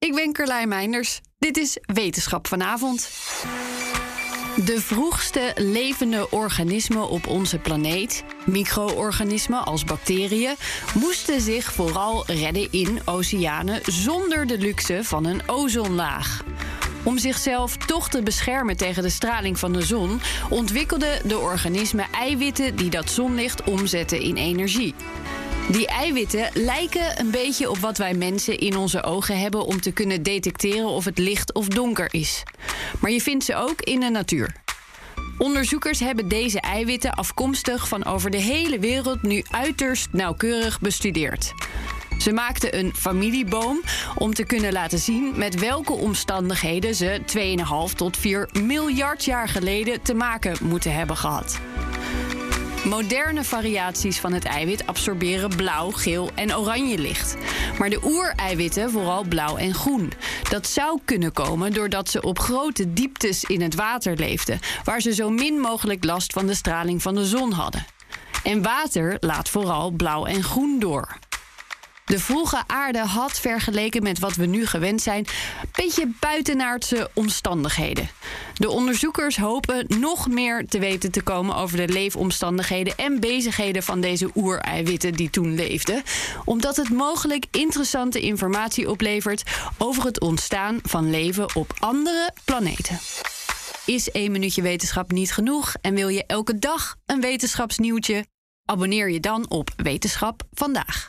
Ik ben Carlijn Meinders. Dit is Wetenschap vanavond. De vroegste levende organismen op onze planeet, micro-organismen als bacteriën, moesten zich vooral redden in oceanen zonder de luxe van een ozonlaag. Om zichzelf toch te beschermen tegen de straling van de zon, ontwikkelden de organismen eiwitten die dat zonlicht omzetten in energie. Die eiwitten lijken een beetje op wat wij mensen in onze ogen hebben om te kunnen detecteren of het licht of donker is. Maar je vindt ze ook in de natuur. Onderzoekers hebben deze eiwitten afkomstig van over de hele wereld nu uiterst nauwkeurig bestudeerd. Ze maakten een familieboom om te kunnen laten zien met welke omstandigheden ze 2,5 tot 4 miljard jaar geleden te maken moeten hebben gehad. Moderne variaties van het eiwit absorberen blauw, geel en oranje licht. Maar de oereiwitten vooral blauw en groen. Dat zou kunnen komen doordat ze op grote dieptes in het water leefden, waar ze zo min mogelijk last van de straling van de zon hadden. En water laat vooral blauw en groen door. De vroege aarde had vergeleken met wat we nu gewend zijn, een beetje buitenaardse omstandigheden. De onderzoekers hopen nog meer te weten te komen over de leefomstandigheden en bezigheden van deze oereiwitten die toen leefden, omdat het mogelijk interessante informatie oplevert over het ontstaan van leven op andere planeten. Is één minuutje wetenschap niet genoeg en wil je elke dag een wetenschapsnieuwtje? Abonneer je dan op Wetenschap vandaag.